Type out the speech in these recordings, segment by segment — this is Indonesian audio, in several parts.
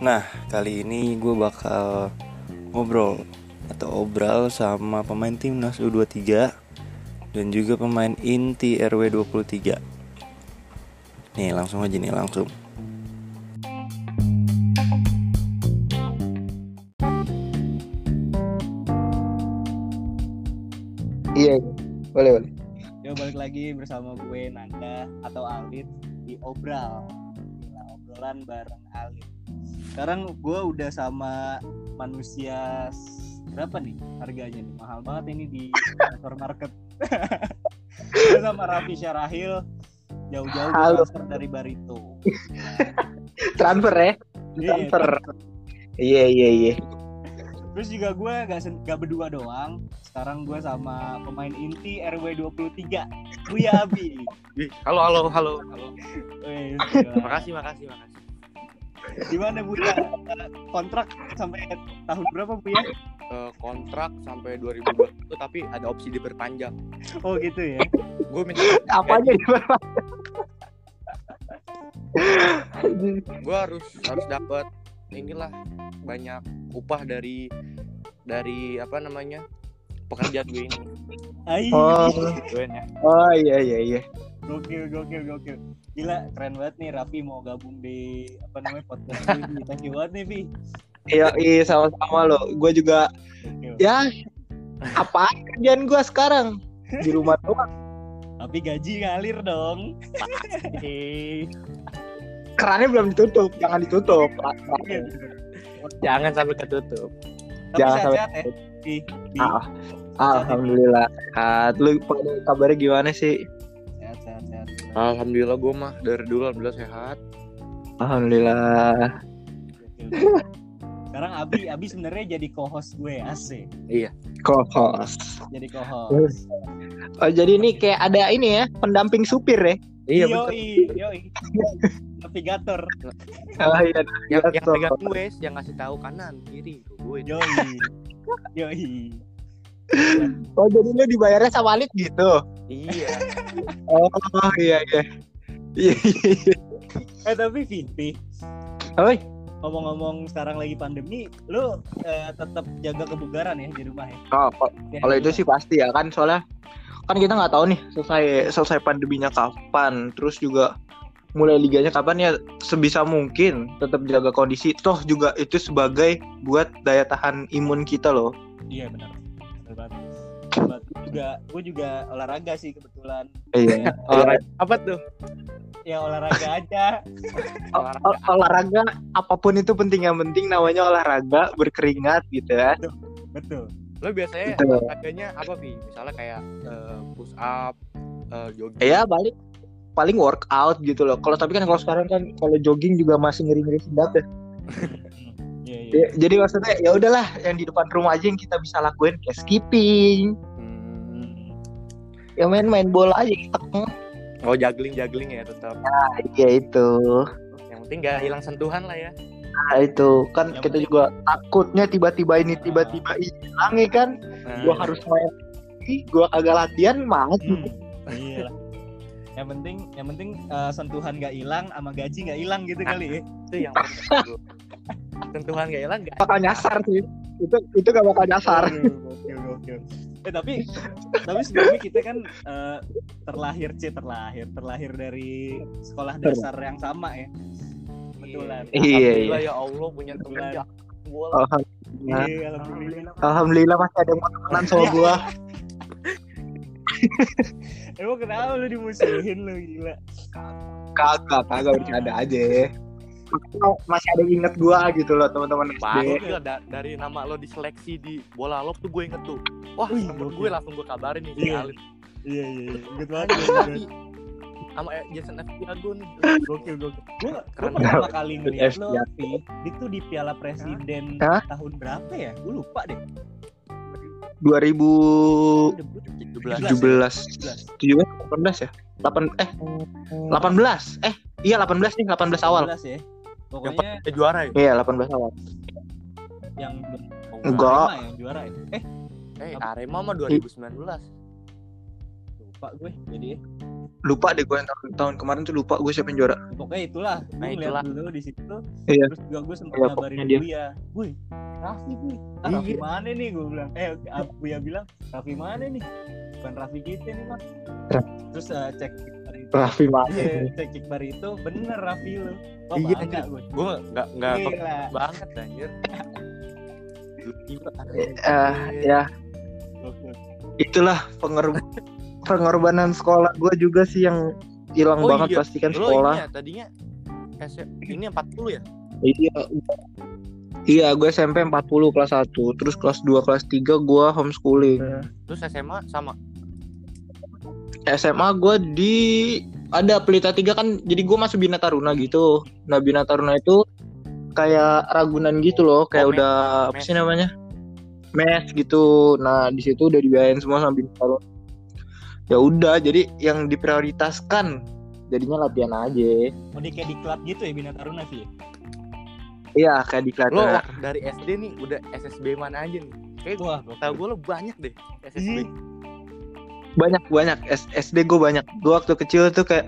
Nah, kali ini gue bakal ngobrol atau obral sama pemain timnas U23 dan juga pemain inti RW 23. Nih, langsung aja nih, langsung. Lagi bersama gue Nanda atau Alit di Obral. Gila, obrolan bareng Alit. Sekarang gue udah sama manusia berapa nih harganya nih? Mahal banget ini di supermarket. gue sama Raffi Syarahil jauh-jauh transfer dari Barito. Transfer ya? Iya, Transfer. Iya iya iya. Terus juga gue gak, gak berdua doang. Sekarang gue sama pemain inti RW 23 Buya Abi. Halo, halo, halo, halo. Wih. Makasih, makasih, makasih. Gimana Bu ya? Kontrak sampai tahun berapa Bu ya? Kontrak sampai 2021 tapi ada opsi diperpanjang. Oh gitu ya. Gue minta Apa aja di gue harus harus dapat inilah banyak upah dari dari apa namanya pekerjaan gue ini. Ai, Oh, ya. oh iya iya iya. gokil gokil gokil. Gila keren banget nih Raffi mau gabung di apa namanya podcast nih. Thank you banget nih Vi. Iya iya sama-sama lo. Gue juga Gokil. ya apa kerjaan gue sekarang di rumah doang. Tapi gaji ngalir dong. Kerannya belum ditutup, jangan ditutup. Jangan sampai ketutup. Tapi Jangan sampai- sehat-sehat ya. Vi. Vi. Ah, Alhamdulillah sehat. Lu kabarnya gimana sih? Sehat sehat sehat. Alhamdulillah gue mah dari dulu alhamdulillah sehat. Alhamdulillah. Sekarang Abi, Abi sebenarnya jadi co-host gue, asik. Co-host. Jadi co-host. Oh, jadi ini kayak ada ini ya, pendamping supir ya? Iya betul. Yoi, yoi. Navigator. Oh iya. Yang yang pegang gue yang ngasih tahu kanan kiri gue. Yoi. Yoi. Oh jadi lu dibayarnya sama Alit gitu? Iya. Oh iya iya. Iya iya. iya. Eh tapi Vivi, Oi, ngomong-ngomong sekarang lagi pandemi, lu eh, tetap jaga kebugaran ya di rumah ya? Oh, Ya, kalau di itu rumah. sih pasti ya kan soalnya kan kita nggak tahu nih selesai selesai pandeminya kapan, terus juga mulai liganya kapan ya sebisa mungkin tetap jaga kondisi. Toh juga itu sebagai buat daya tahan imun kita loh. Iya benar. Benar banget. Juga, gue juga olahraga sih kebetulan. Iya. Olahraga apa tuh? Ya olahraga aja. Ol- ol- olahraga apa pun itu penting yang penting namanya olahraga berkeringat gitu ya. Betul. Lo biasanya Betul. olahraganya apa sih? Misalnya kayak eh, push up, eh, jogging. Ya balik paling workout gitu loh. Kalau tapi kan kalau sekarang kan kalau jogging juga masih ngeri-ngeri sedap ya. Iya iya. Ya, jadi maksudnya ya udahlah yang di depan rumah aja yang kita bisa lakuin kayak skipping, Hmm. ya main-main bola aja gitu. Oh juggling juggling ya tetap. Ya itu. Yang penting gak hilang sentuhan lah ya. Nah, itu kan Yang kita penting- juga takutnya tiba-tiba ini tiba-tiba hilang ya kan. Nah, Gua harus main gua kagak latihan mati. Hmm, iya lah. Yang penting, yang penting eh, sentuhan gak hilang, sama gaji gak hilang gitu kali ya. itu yang sentuhan gak hilang gak Bakal nyasar sih. Itu itu gak bakal nyasar. Aduh, Gokil, gokil. Eh tapi, tapi sebelumnya kita kan eh, terlahir c terlahir, terlahir dari sekolah dasar yang sama ya. Kebetulan. Iya, iya. Alhamdulillah ya Allah punya teman bola Alhamdulillah. Iya, alhamdulillah. Alhamdulillah masih ada yang mau temenan sama gua. Emang kenapa lu dimusuhin lu gila? Kagak, kagak bercanda aja. Masih ada inget gua gitu loh teman-teman SD. gila, da- dari nama lo diseleksi di bola lo tuh gue inget tuh wah Wih, temen gue langsung gue kabarin nih si Iya. Alif Iya iya iya. Ingat banget. Sama eh, Jason F. Tiago nih Gokil gokil. Gua, gua Keren pertama kali ngeliat lo, itu di Piala Presiden Hah? tahun berapa ya? Gue lupa deh. 2017 17. 17 18 ya? 8 eh 18. Eh, iya 18 nih, 18 awal. 18 ya. yang Pokoknya pernah juara ya Iya, 18 awal. yang belum Enggak. Arema yang juara ya. Eh, eh Arema mah 2019 lupa gue jadi ya. lupa deh gue yang tahun, tahun kemarin tuh lupa gue siapa yang juara pokoknya itulah gue Nah, itulah. dulu di situ Iya. terus juga gue sempat Iya, ngabarin dia. Buya Wih Raffi gue ah, Iya. Raffi mana nih gue bilang. Eh Buya bilang Raffi mana nih? Bukan Raffi kita nih mas. Terus eh, cek Raffi mana iya cek Iqbal itu bener Raffi lu. Oh Iya, bangga anjir. gue gue nggak nggak banget anjir. Gila, Eh, ya. Itulah pengor pengorbanan sekolah gue juga sih yang hilang Oh banget iya, pasti kan Lo sekolah ini ya, tadinya ini 40 ya? Iya iya gue SMP 40 kelas 1 terus kelas 2 kelas 3 gue homeschooling. Terus SMA sama? SMA gue di ada Pelita 3 kan jadi gue masuk Bina Taruna gitu. Nah Bina Taruna itu kayak Ragunan gitu loh kayak Oh, mes. udah apa Mes. sih namanya? Mes gitu. Nah di situ udah dibiayain semua sama Bina Taruna. Ya udah jadi yang diprioritaskan jadinya latihan aja. Oh dia kayak di klub gitu ya Bina Taruna sih iya kayak di lo Klaten waktu dari SD nih udah SSB mana aja nih? Kayak gokil. tau gue lo banyak deh SSB Ih, banyak banyak. S- SD gue banyak. Gue waktu kecil tuh kayak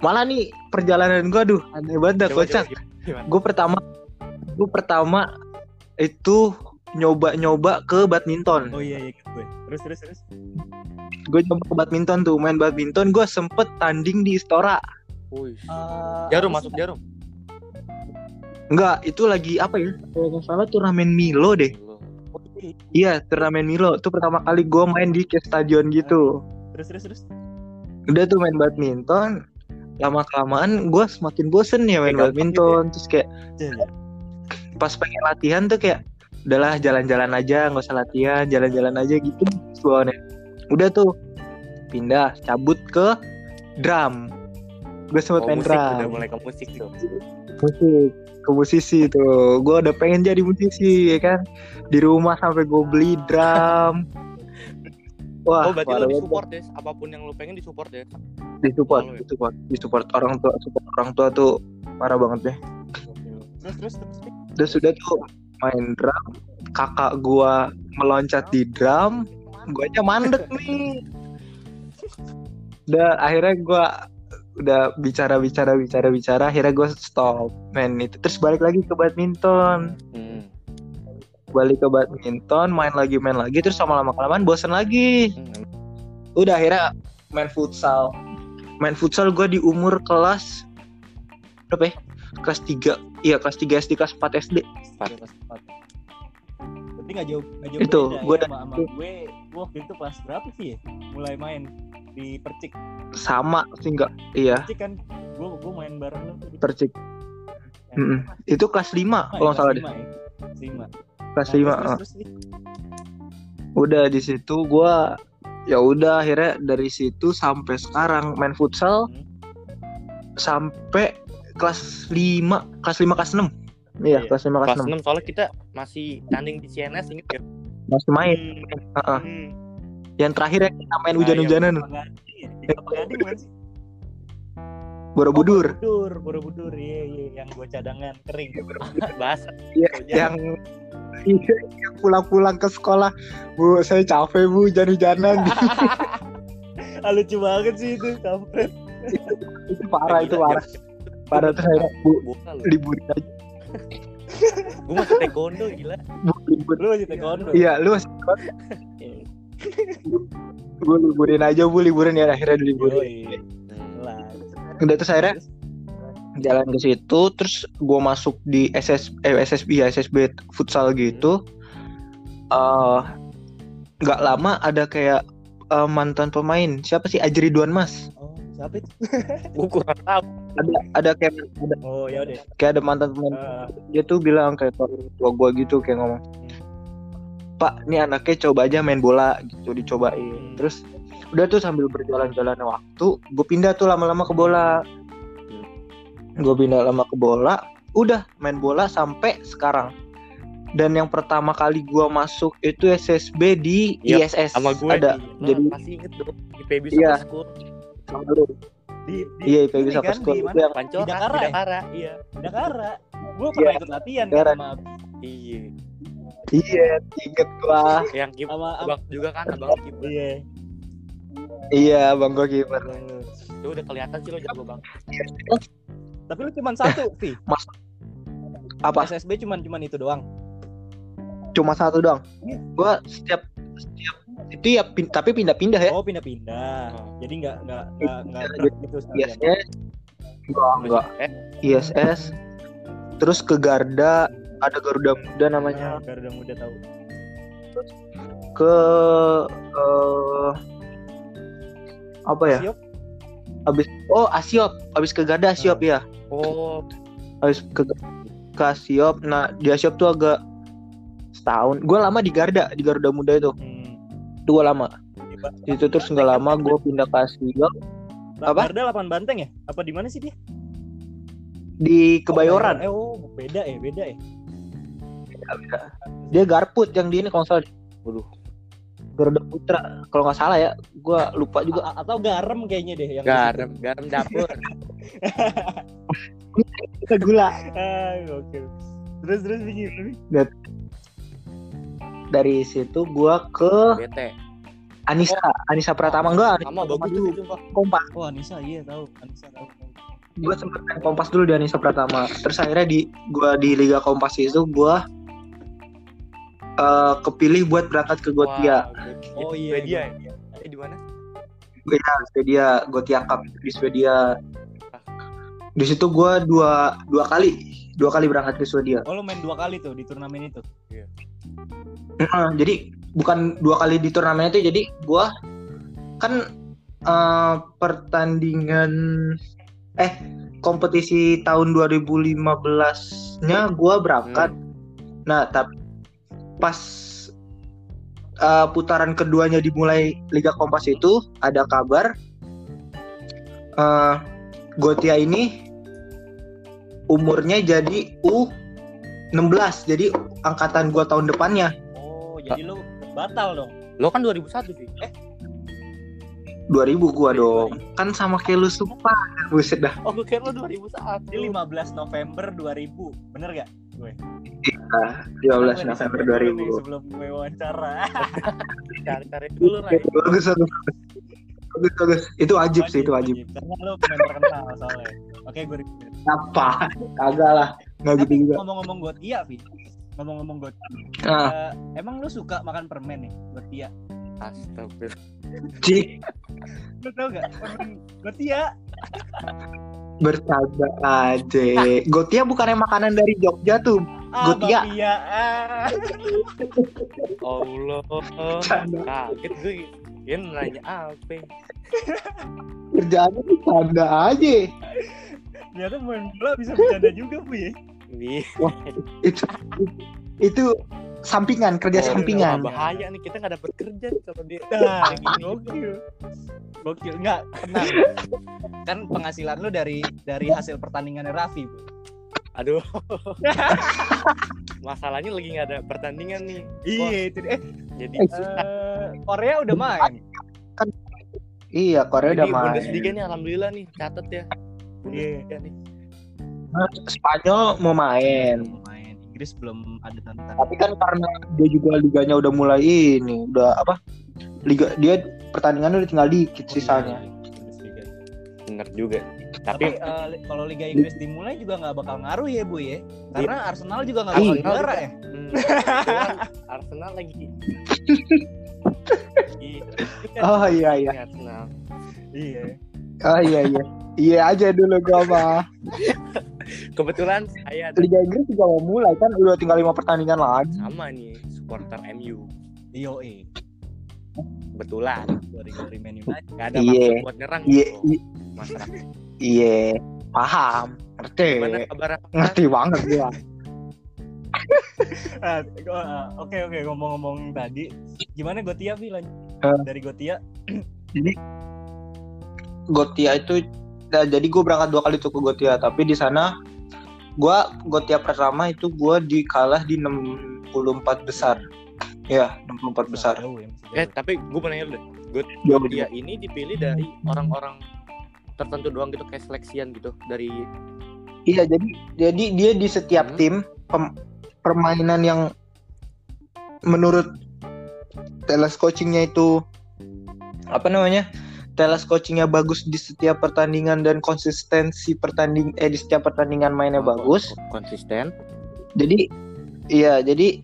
malah nih perjalanan gue aduh aneh banget dah Coba, kocak. coba, gue pertama gue pertama itu nyoba-nyoba ke badminton. Oh iya iya gue. Terus terus terus? Gue nyoba ke badminton tuh main badminton. Gue sempet tanding di Istora. Wih. Eh, jarum masuk jarum enggak itu lagi apa ya? Kalau nggak salah turnamen Milo deh. Oh, iya. iya turnamen Milo. Itu pertama kali gue main di kayak stadion gitu. Terus terus terus? Udah tuh main badminton. Lama kelamaan gue semakin bosen ya main badminton. terus kayak Jadi, pas pengen latihan tuh kayak udahlah jalan-jalan aja nggak usah latihan jalan-jalan aja gitu. Bawaannya udah tuh pindah cabut ke drum. Gue sempet Oh, main musik drum. udah mulai ke musik tuh. Musik ke musisi tuh. Gue udah pengen jadi musisi ya kan? Di rumah sampai gue beli drum. Wah oh berarti lo disupport deh apa pun yang lo pengen disupport ya disupport Oh, iya. disupport disupport orang tua support orang tua tuh parah banget deh terus terus terus udah sudah tuh main drum. Kakak gua meloncat di drum gua aja mandek nih. Udah akhirnya gua udah bicara bicara bicara bicara akhirnya gua stop main itu terus balik lagi ke badminton hmm. balik ke badminton main lagi main lagi terus sama lama kelamaan bosen lagi Hmm. udah akhirnya main futsal main futsal gua di umur kelas berapa ya kelas 3 iya kelas 3 SD kelas 4 SD Iya, kelas empat. Berarti nggak jauh nggak jauh Itu, beda gua ya dan- sama, sama gue. Gue waktu itu kelas berapa sih ya? Mulai main di Percik. sama sih enggak iya Percik kan gue gue main bareng lu tuh di percik Percik. Mm-mm. itu kelas 5 Lima ya, kalau nggak salah deh ya? Kelas lima. kelas Nah, 5 terus, ah. terus, terus, udah di situ gua ya udah akhirnya dari situ sampai sekarang main futsal Hmm. sampai kelas 5 kelas 5 kelas 6 iya Iya. kelas 5 kelas kelas 6 6 soalnya kita masih tanding di CNS inget ya masih main Hmm. Heeh. Hmm. Yang terakhir ya kita main Nah, hujan-hujanan? Borobudur Oh, Borobudur, Borobudur, iya iya, yang gue cadangan. Kering. Iya, Hujan. yang iya, yang pulang-pulang ke sekolah. Bu saya capek bu hujan-hujanan. Ah, lucu banget sih itu, kampret. itu parah itu parah. Parah tuh saya bu. Liburin aja. Gue masih taekwondo gila. Bu libur. Lu masih taekwondo. iya lu masih Iya. Bu liburin aja bu liburin ya akhirnya diliburin. Lah. udah terus akhirnya jalan ke situ terus gue masuk di SS eh, SSB ya SSB futsal gitu. Eh nggak lama ada kayak eh, mantan pemain. Siapa sih? Ajri Duan Mas Oh, siapa itu? gue kurang tahu. Ada ada kayak ada Oh, ya kayak ada mantan pemain Eh, dia tuh bilang kayak tua gue gitu kayak ngomong Pak ini anaknya coba aja main bola gitu dicobain. Terus udah tuh sambil berjalan-jalan waktu gue pindah tuh lama-lama ke bola. Gue pindah lama ke bola udah main bola sampai sekarang. Dan yang pertama kali gue masuk itu SSB di Iya, ISS sama gue ada. Lo jadi pasti inget dong di PB Iya. School. Sama lu. Di, di, iya IPB Soccer kan, School di mana? yang Pancora Di Dakara di ya? Dakara iya. Dakara. Gue pernah ikut latihan kan sama iya iya inget gua yang kiper sama, abang juga kan abang kiper iya. Iya, Bang gua kiper. Lu udah kelihatan sih lo jago bang. Tapi lu cuma satu, Vi. Apa? SSB cuman cuman itu doang. Cuma satu doang. Iya. Gua setiap setiap itu ya pin- tapi pindah-pindah ya. Oh, pindah-pindah. Oh. Jadi nggak nggak nggak nggak Iya. gitu. ISS. Enggak, enggak. Eh, ISS. Terus ke Garda, ada Garuda Muda namanya. Ah, Garuda muda tahu. Ke eh, apa ya? Siop? Habis oh Asiop, habis ke Garda Asiop ya. oh, Habis ke ke Asiop. Nah, di Asiop tuh agak setahun. Gue lama di Garda, di Garuda Muda itu. Hmm. Itu gue lama. Itu terus nggak lama gue pindah ke Asiop Apa? Garda 8 banteng ya? Apa di mana sih dia? di Kebayoran. Eh, oh, beda ya, beda ya. Dia Garput yang di ini kalau nggak salah. Waduh. Garuda Putra. Kalau nggak salah ya, gue lupa juga. A- atau garam kayaknya deh yang garam, garam dapur. Kita gula. Ah, oke. Terus terus begini. Dari situ gue ke Bete. Anissa, Anissa Pratama enggak? Sama bagus dulu. Kompas. Oh, Anissa iya tahu. Anissa tahu. tahu. Gue sempet main Kompas dulu di Anissa Pratama. Terus akhirnya di gue di Liga Kompas itu gue eh kepilih buat berangkat ke Gotia. Wah, Oh iya. Swedia iya. ya? Eh, di mana? Ya, Swedia, Gotia Cup di Swedia. Di situ gue dua dua kali dua kali berangkat ke Swedia. Oh, lu main dua kali tuh di turnamen itu. Nah, jadi bukan dua kali di turnamen itu jadi gua kan eh, pertandingan eh kompetisi tahun 2015-nya gua berangkat. Nah, tapi pas eh, putaran keduanya dimulai Liga Kompas itu ada kabar eh Gotia ini umurnya jadi U16. Jadi angkatan gua tahun depannya Oh, jadi lu batal dong. Lo kan 2001 sih. Eh, 2000 gua Iya, dong. Kan sama kayak lu sumpah. Buset dah. oh gue kira lo 2001. Jadi 15 November 2000. Bener gak? Gue. 15 November 2000. Sebelum gue wawancara. Cari-cari dulu, Ray. Bagus bagus. Bagus bagus. Itu wajib sih, itu wajib. Karena lu pemain terkenal soalnya. Oke, gue repeat. Apa? Kagak lah. Nggak gitu Tapi juga. ngomong-ngomong Gotia, Vi. Ngomong-ngomong Gotia. Nah, eh, emang lu suka makan permen nih, Gotia? Astagfirullah. Ci, Lu tau gak? Permen Gotia. Bercanda aja. Gotia bukannya makanan dari Jogja tuh. Ah, Gotia. Ah. Allah. Kaget gue. Dia nanya apa? Kerjaannya bercanda aja. Ternyata main bola bisa bercanda juga, Bu ya. Nih, Itu itu sampingan, kerja oh, sampingan. bahaya nih kita nggak dapet kerja nih kalau dia. Nah, gokil. Gokil. Enggak, tenang. Kan penghasilan lu dari dari hasil pertandingannya Raffi, Bu. Aduh. Masalahnya lagi nggak ada pertandingan nih. Iya, itu. Eh, Jadi eh, Korea udah main. Iya, Korea jadi udah main. Bundesliga nih alhamdulillah nih catat ya. Iya. Bundesliga nih. Spanyol mau main. Inggris belum ada tanda Tapi kan karena dia juga liganya udah mulai ini, udah apa? Liga dia pertandingannya udah tinggal dikit sisanya. Bener juga. Tapi Tapi li- kalau Liga Inggris dimulai juga nggak bakal ngaruh ya, Bu ya. Karena Arsenal juga nggak bakal Iya. juara ya. hmm, Arsenal lagi. Iya. Kan Oh iya iya. Arsenal. Iya. Oh iya iya. Iya aja dulu gua mah. Kebetulan saya ada Liga Inggris juga mau mulai kan udah tinggal lima pertandingan lagi. sama nih supporter MU. Iyo, eh. Kebetulan Dari Man United. nggak ada Iya. maksud buat nyerang Iya gitu. Masyarakat. iya. Paham. Ngerti. Gimana kabar? Ngerti banget gua. Gua- ah, Oke oke ngomong-ngomong tadi, gimana Gotia Vi lanjut Eh. dari Gotia? Gotia itu nah, jadi gue berangkat dua kali tuh ke Gotia tapi di sana gua Gotia pertama itu gua dikalah di 64 besar. Ya, 64 besar. Jauh ya, Eh tapi gue pernah deh. Jauh Dia ini dipilih dari orang-orang tertentu doang gitu kayak seleksian gitu dari Iya, jadi jadi dia di setiap Hmm. tim pem- permainan yang menurut teles coachingnya itu apa namanya Teles coachingnya bagus di setiap pertandingan dan konsistensi pertanding eh di setiap pertandingan mainnya Oh, bagus. konsisten Jadi iya, jadi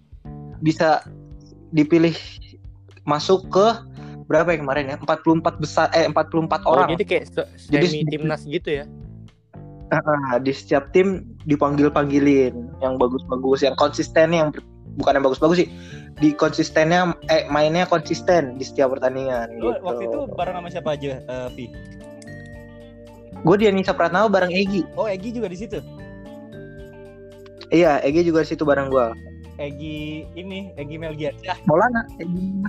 bisa dipilih masuk ke berapa ya kemarin ya? 44 besar eh 44 oh orang. jadi kayak se- Jadi timnas gitu ya di setiap tim dipanggil-panggilin yang bagus-bagus, yang konsisten yang bukan yang bagus-bagus sih. Di konsistennya eh mainnya konsisten di setiap pertandingan Lu gitu. waktu itu bareng sama siapa aja, eh, Vi? Gue di Anissa Pratnawa bareng Egi. Oh, Egi juga di situ. Iya, Egi juga di situ bareng gua. Egi ini, Egi Melgian. Ya, Maulana, Egi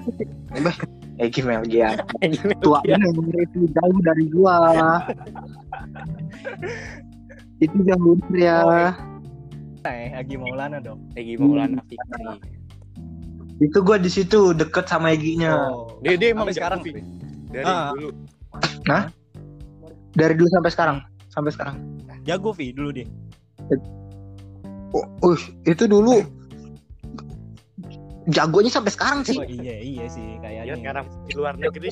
Bah, Egi Melgian. Tua Iya. bener itu jauh dari gua. itu jauh ya. Oh, eh, Egi Maulana dong. Egi Maulana Fikri Itu gua di situ deket sama Eginya. Oh. dia dia emang Sampai sekarang. Vi. dari Ah. dulu Dari dulu sampai sekarang, sampai sekarang. Jago Vi dulu dia. Oh, uh, itu dulu jagonya sampai sekarang sih. Oh iya iya sih dia kayaknya. sekarang di luar negeri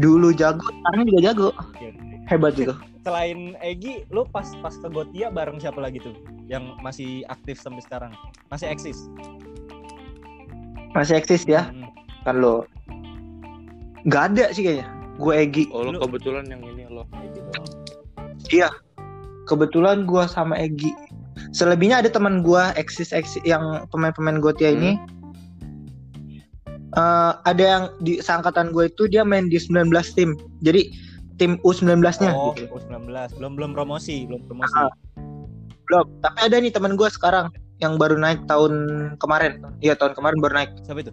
Dulu jago, sekarang juga jago. Oke, oke. Hebat itu. Selain Egi, lu pas pas ke Gotia bareng siapa lagi tuh? Yang masih aktif sampai sekarang? Masih eksis? Masih eksis ya Hmm. kan lo. Gak ada sih kayaknya. Gue Egi. oh lo kebetulan yang ini lo Kebetulan gua sama Egi. Selebihnya ada teman gua eksis eksis yang pemain-pemain Gotia ini. Eh, ada yang di seangkatan gue itu dia main di 19 tim. Jadi tim U19-nya Oh, gitu. U19. Belum belum promosi, belum promosi. Ah. Belum. Tapi ada nih teman gua sekarang yang baru naik tahun kemarin. Iya, tahun kemarin baru naik. Siapa itu?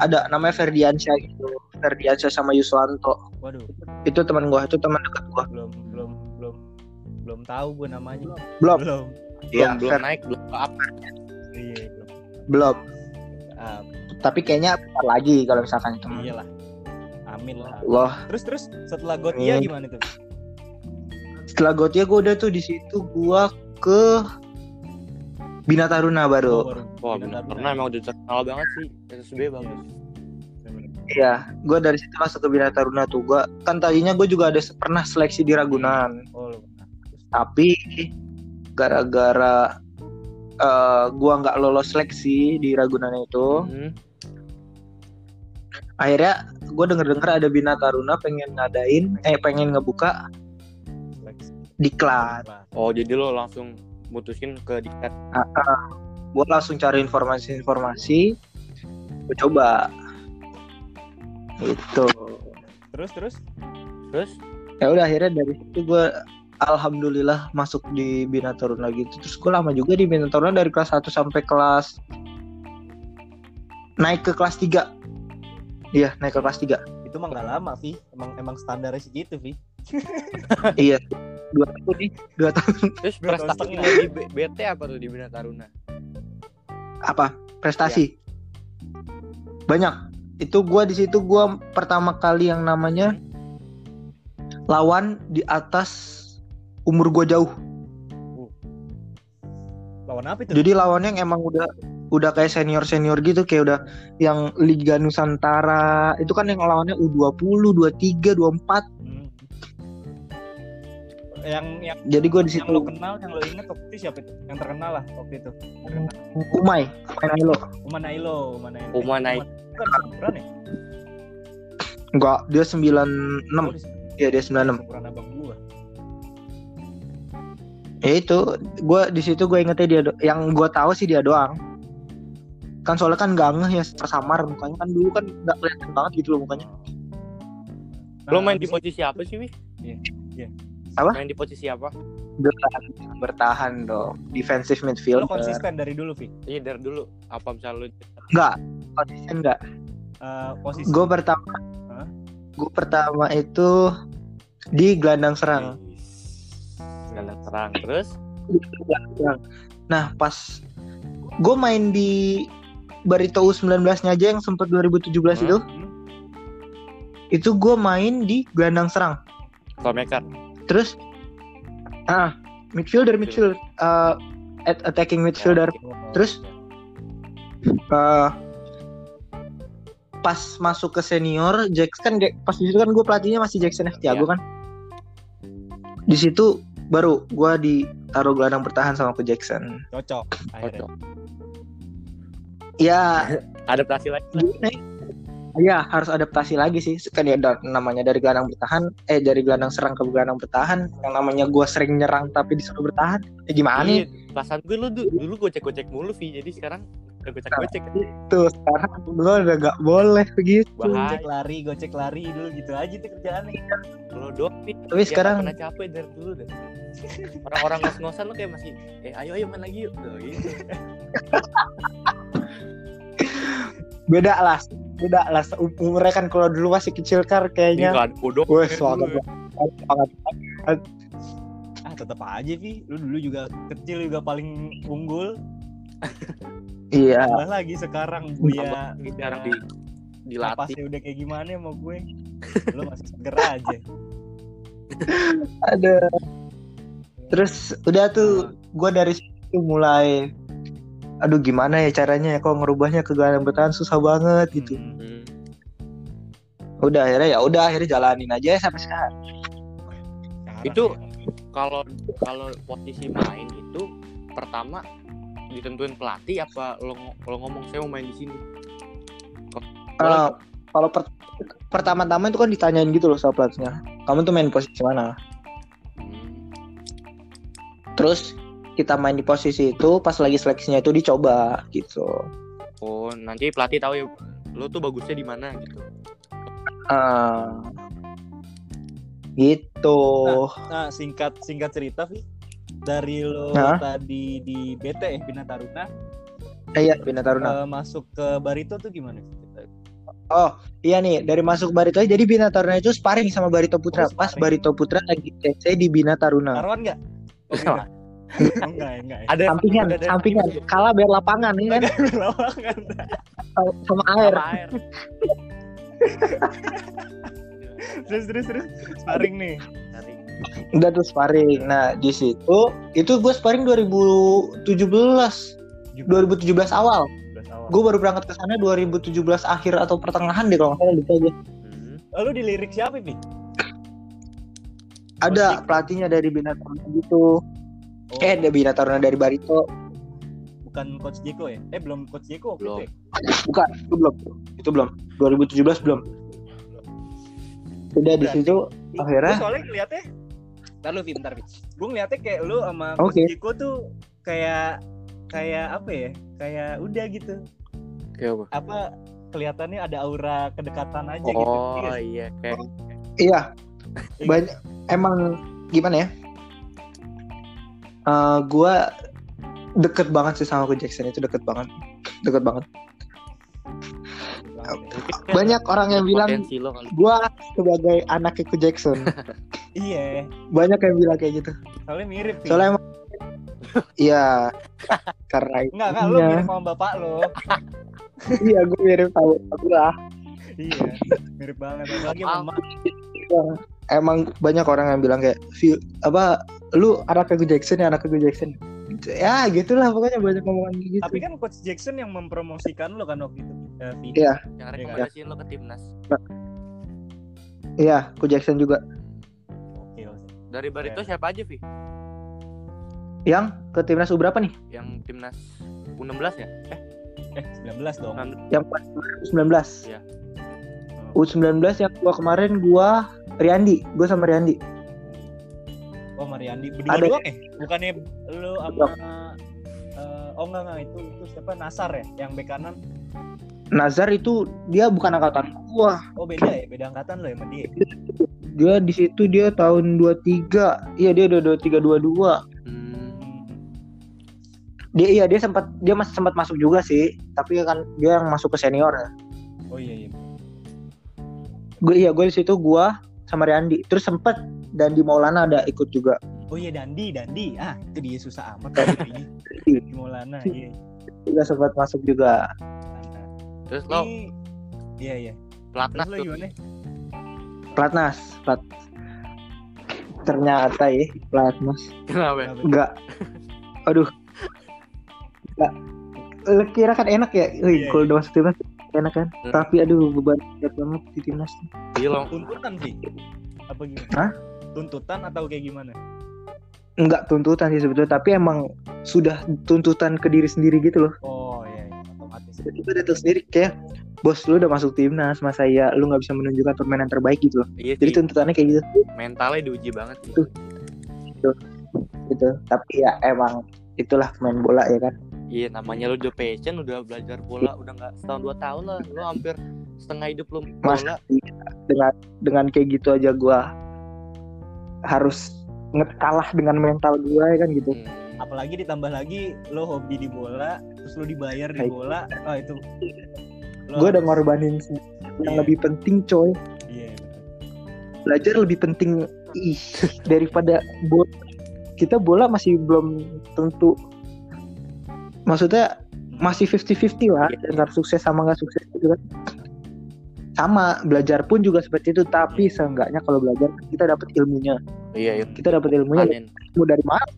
Ada namanya Ferdiansyah gitu. Ferdiansyah sama Yuswanto. Waduh, Itu teman gua, itu teman dekat gua. belum belum belum belum tahu gue namanya. Belum. Belum. Iya, belum, belum naik belum up Iya, belum. belum. Ah, Tapi kayaknya bentar lagi kalau misalkan itu. iyalah. Amin lah. Wah, Terus terus setelah Gotia Hmm. gimana tuh? Setelah Gotia gue udah tuh di situ gua ke Bina Taruna Oh, baru. baru. wah Bina benar Taruna. emang udah terkenal banget sih SSB bagus. Iya, gue dari situ masuk ke Bina Taruna tuh. Gua kan tadinya gue juga ada pernah seleksi di Ragunan, Oh, tapi gara-gara eh gua nggak lolos seleksi di Ragunan itu, Hmm. akhirnya gue denger-denger ada Bina Taruna pengen ngadain, eh pengen ngebuka. Diklat. Oh jadi lo langsung mutusin ke diklat? Gue langsung cari informasi-informasi, gue coba. Itu. Terus terus? Terus? Ya udah akhirnya dari situ gue alhamdulillah masuk di Bina Taruna gitu. Terus gue lama juga di Bina Taruna dari kelas 1 sampai kelas naik ke kelas 3 iya naik ke kelas 3 itu mah nggak lama Vi. Emang emang standarnya segitu Vi. Iya dua tahun nih dua tahun. Terus Dua prestasi di BT apa tuh di Bina Taruna? Apa? Prestasi. Banyak. Itu gue di situ gue pertama kali yang namanya lawan di atas umur gue jauh. Lawan apa itu? Jadi lawannya yang emang udah udah kayak senior senior gitu kayak udah yang Liga Nusantara. Itu kan yang lawannya U20, 23, 24. Yang yang Jadi gue di yang lo situ kenal yang lo inget waktu itu siapa itu yang terkenal lah waktu itu Umay, Umay Nailo. Uma Nailo Uma Nailo Uma Nailo. bukan seumuran ya Enggak, dia 96. Oh, di- Iya, dia 96. seumuran abang gua Ya itu, gue di situ gue ingetnya dia do- yang gue tahu sih dia doang. Kan soalnya kan gak ngeh ya tersamar mukanya kan dulu kan nggak kelihatan banget gitu loh mukanya. lo Nah, main di posisi apa sih Wi Iya, iya. Apa? main di posisi apa Bertahan, bertahan dong. Defensive lo midfielder. konsisten dari dulu Vi iya dari dulu apa misal lo Enggak, konsisten enggak. Eh, posisi Gue pertama, Hah? gue pertama itu di gelandang serang. Gelandang serang terus Nah pas gue main di Barito U19 nya aja yang sempat 2017 Hmm. itu, itu gue main di gelandang serang. playmaker Terus, ah midfielder midfielder, uh, at- attacking midfielder. Terus? Uh, pas masuk ke senior Jackson kan pas di situ kan gue pelatihnya masih Jackson F Tiago Iya. kan di situ baru gue ditaruh gelandang bertahan sama ke Jackson cocok akhirnya. Cocok. ya Adaptasi lagi. gimana ya? Iya harus adaptasi lagi sih kan ya namanya dari gelandang bertahan eh dari gelandang serang ke gelandang bertahan yang namanya gue sering nyerang tapi disuruh bertahan ya gimana Iya, nih perasaan gue lu du- dulu gocek-gocek mulu Vi, jadi sekarang udah gocek-gocek. tuh sekarang gue udah gak boleh begitu Bahaya. Gocek lari, gocek lari dulu gitu aja tuh kerjaannya. Lo doang Vi. Tapi Dia sekarang- pernah capek dari dulu deh. Orang-orang ngos-ngosan lo kayak masih eh ayo ayo main lagi yuk. Tuh, gitu. beda lah beda lah Um- umurnya kan kalau dulu masih kecil kan Ini kayaknya kan. Wah, semangat banget. Ah tetap aja Vi, lu dulu juga kecil juga paling unggul. Iya. Tambah lagi sekarang gue ya sekarang di dilatih. udah kayak gimana sama gue. Lu masih seger aja. Ada. Terus udah tuh gue dari situ mulai aduh gimana ya caranya ya kalau ngerubahnya ke gelandang bertahan susah banget gitu. Hmm. Hmm. Udah akhirnya ya udah akhirnya jalanin aja sampai sekarang. Sekarang Itu- ya. Kalau kalau posisi main itu pertama ditentuin pelatih apa lo, lo ngomong saya mau main di sini. Eh, kalau per- pertama-tama itu kan ditanyain gitu loh sama pelatihnya. Kamu tuh main posisi mana? Hmm. Terus kita main di posisi itu pas lagi seleksinya itu dicoba gitu. Oh, nanti pelatih tahu ya lo tuh bagusnya di mana gitu. Ah. gitu. Nah, singkat singkat cerita Vi, dari lo Hah? tadi di BT ya Bina Taruna Eh, iya, Bina Taruna. eh, masuk ke Barito tuh gimana? Oh, iya nih, dari masuk Barito aja jadi Bina Taruna itu sparring sama Barito Putra. Oh, Pas. Barito Putra lagi TC di Bina Taruna. Taruhan nggak? Oh, enggak. Oh, enggak, enggak. Ada Sampingan, ada sampingan. tim Kalah biar lapangan nih kan Lawangan. sama air. sama air. terus terus terus sparring nih. Udah tuh sparring. Nah, di situ itu gue sparring 2017. 2017 awal. Gue baru berangkat ke sana 2017 akhir atau pertengahan deh kalau nggak salah lupa aja. hmm. Lalu dilirik siapa, Vi? Ada pelatihnya dari Bina Taruna gitu. Oh, Eh, ada Bina Taruna dari Barito. bukan coach Jeko ya? Eh, belum coach Jeko Belum. itu. ya? Bukan, itu belum. Itu belum. 2017 belum. Udah di situ akhirnya soalnya ngeliatnya Bentar lu, bentar, Vi. Gue ngeliatnya kayak lu sama Oke. coach Jeko tuh kayak kayak apa ya? Kayak udah gitu. Kayak apa? Apa kelihatannya ada aura kedekatan aja gitu. Iya Oh nggak sih? iya kayak iya banyak emang gimana ya? Eh gua deket banget sih sama Ko Jackson itu deket banget, deket banget. mungkin kan Banyak orang yang bilang gua sebagai anaknya Ko Jackson. Iya, Banyak yang bilang kayak gitu. soalnya mirip. Vi. Soalnya emang iya karena itu. Enggak, enggak, lu mirip sama bapak lo. Iya, gue mirip tahu aku lah. iya, mirip banget. Apalagi Maaf. mama. Emang banyak orang yang bilang kayak "View, apa lu anaknya Ko Jackson ya anaknya Ko Jackson. Ya gitulah pokoknya banyak ngomongan gitu. Tapi kan coach Jackson yang mempromosikan lo kan waktu itu. Iya. Yang Iya, rekomendasiin lo ke timnas. Iya, Ko Jackson juga. Oke, oke. Dari Barito siapa aja, Vi? Yang ke timnas U berapa nih? Yang timnas U16 ya? Eh, Eh, 19 dong. Yang pas U19. Iya. U19 yang gua kemarin gua Riandi, gua sama Riandi. Mariandi. Berdua Ada. doang ya? Bukannya lu sama eh, oh enggak enggak itu itu siapa Nasar ya yang bek kanan. Nazar itu dia bukan angkatan gua. Oh, beda ya, beda angkatan lo ya sama dia. Dia di situ dia tahun 23. Iya, dia udah 23 22. hmm, Hmm. Dia iya dia sempat dia masih sempat masuk juga sih, tapi kan dia yang masuk ke senior ya. Oh iya iya. Gue iya gue di situ gua sama Riandi. Terus sempet dan di Maulana ada ikut juga. Oh iya Dandi, Dandi. Ah, itu dia susah amat tadi. Di Maulana, iya. Juga sempat masuk juga. Terus lo Iya iya. pelatnas Terus lo tuh. gimana? Platnas, plat. Ternyata ya Platnas. Kenapa? Enggak. Aduh. Enggak. Lu kira kan enak ya? Wih, Iya, kalau udah masuk timnas enak kan Hmm. tapi aduh beban berat banget di timnas Iya loh. tuntutan sih. Apa gimana? Hah? tuntutan atau kayak gimana? Enggak tuntutan sih sebetulnya tapi emang sudah tuntutan ke diri sendiri gitu loh. Oh iya, iya. Otomatis. Tiba-tiba datang sendiri kayak bos lu udah masuk timnas masa ya lu nggak bisa menunjukkan permainan terbaik gitu loh. Iya jadi sih. tuntutannya kayak gitu. Mentalnya diuji banget sih. Tuh. gitu. Tapi ya emang itulah main bola ya kan Iya namanya lu udah passion, udah belajar bola, udah nggak setahun dua tahun lah, lu hampir setengah hidup lu Mas, bola. dengan dengan kayak gitu aja gua harus nge- kalah dengan mental gua ya kan gitu. Hmm. apalagi ditambah lagi lo hobi di bola terus lo dibayar di bola. Oh itu. Lo gua udah ngorbanin yang Iya. lebih penting coy. Iya. Belajar lebih penting ih daripada bola. Kita bola masih belum tentu maksudnya masih 50-50 lah antara sukses sama nggak sukses gitu kan. Sama belajar pun juga seperti itu tapi seenggaknya kalau belajar kita dapat ilmunya. Iya, iya. kita dapat ilmunya Panen. ilmu dari mana?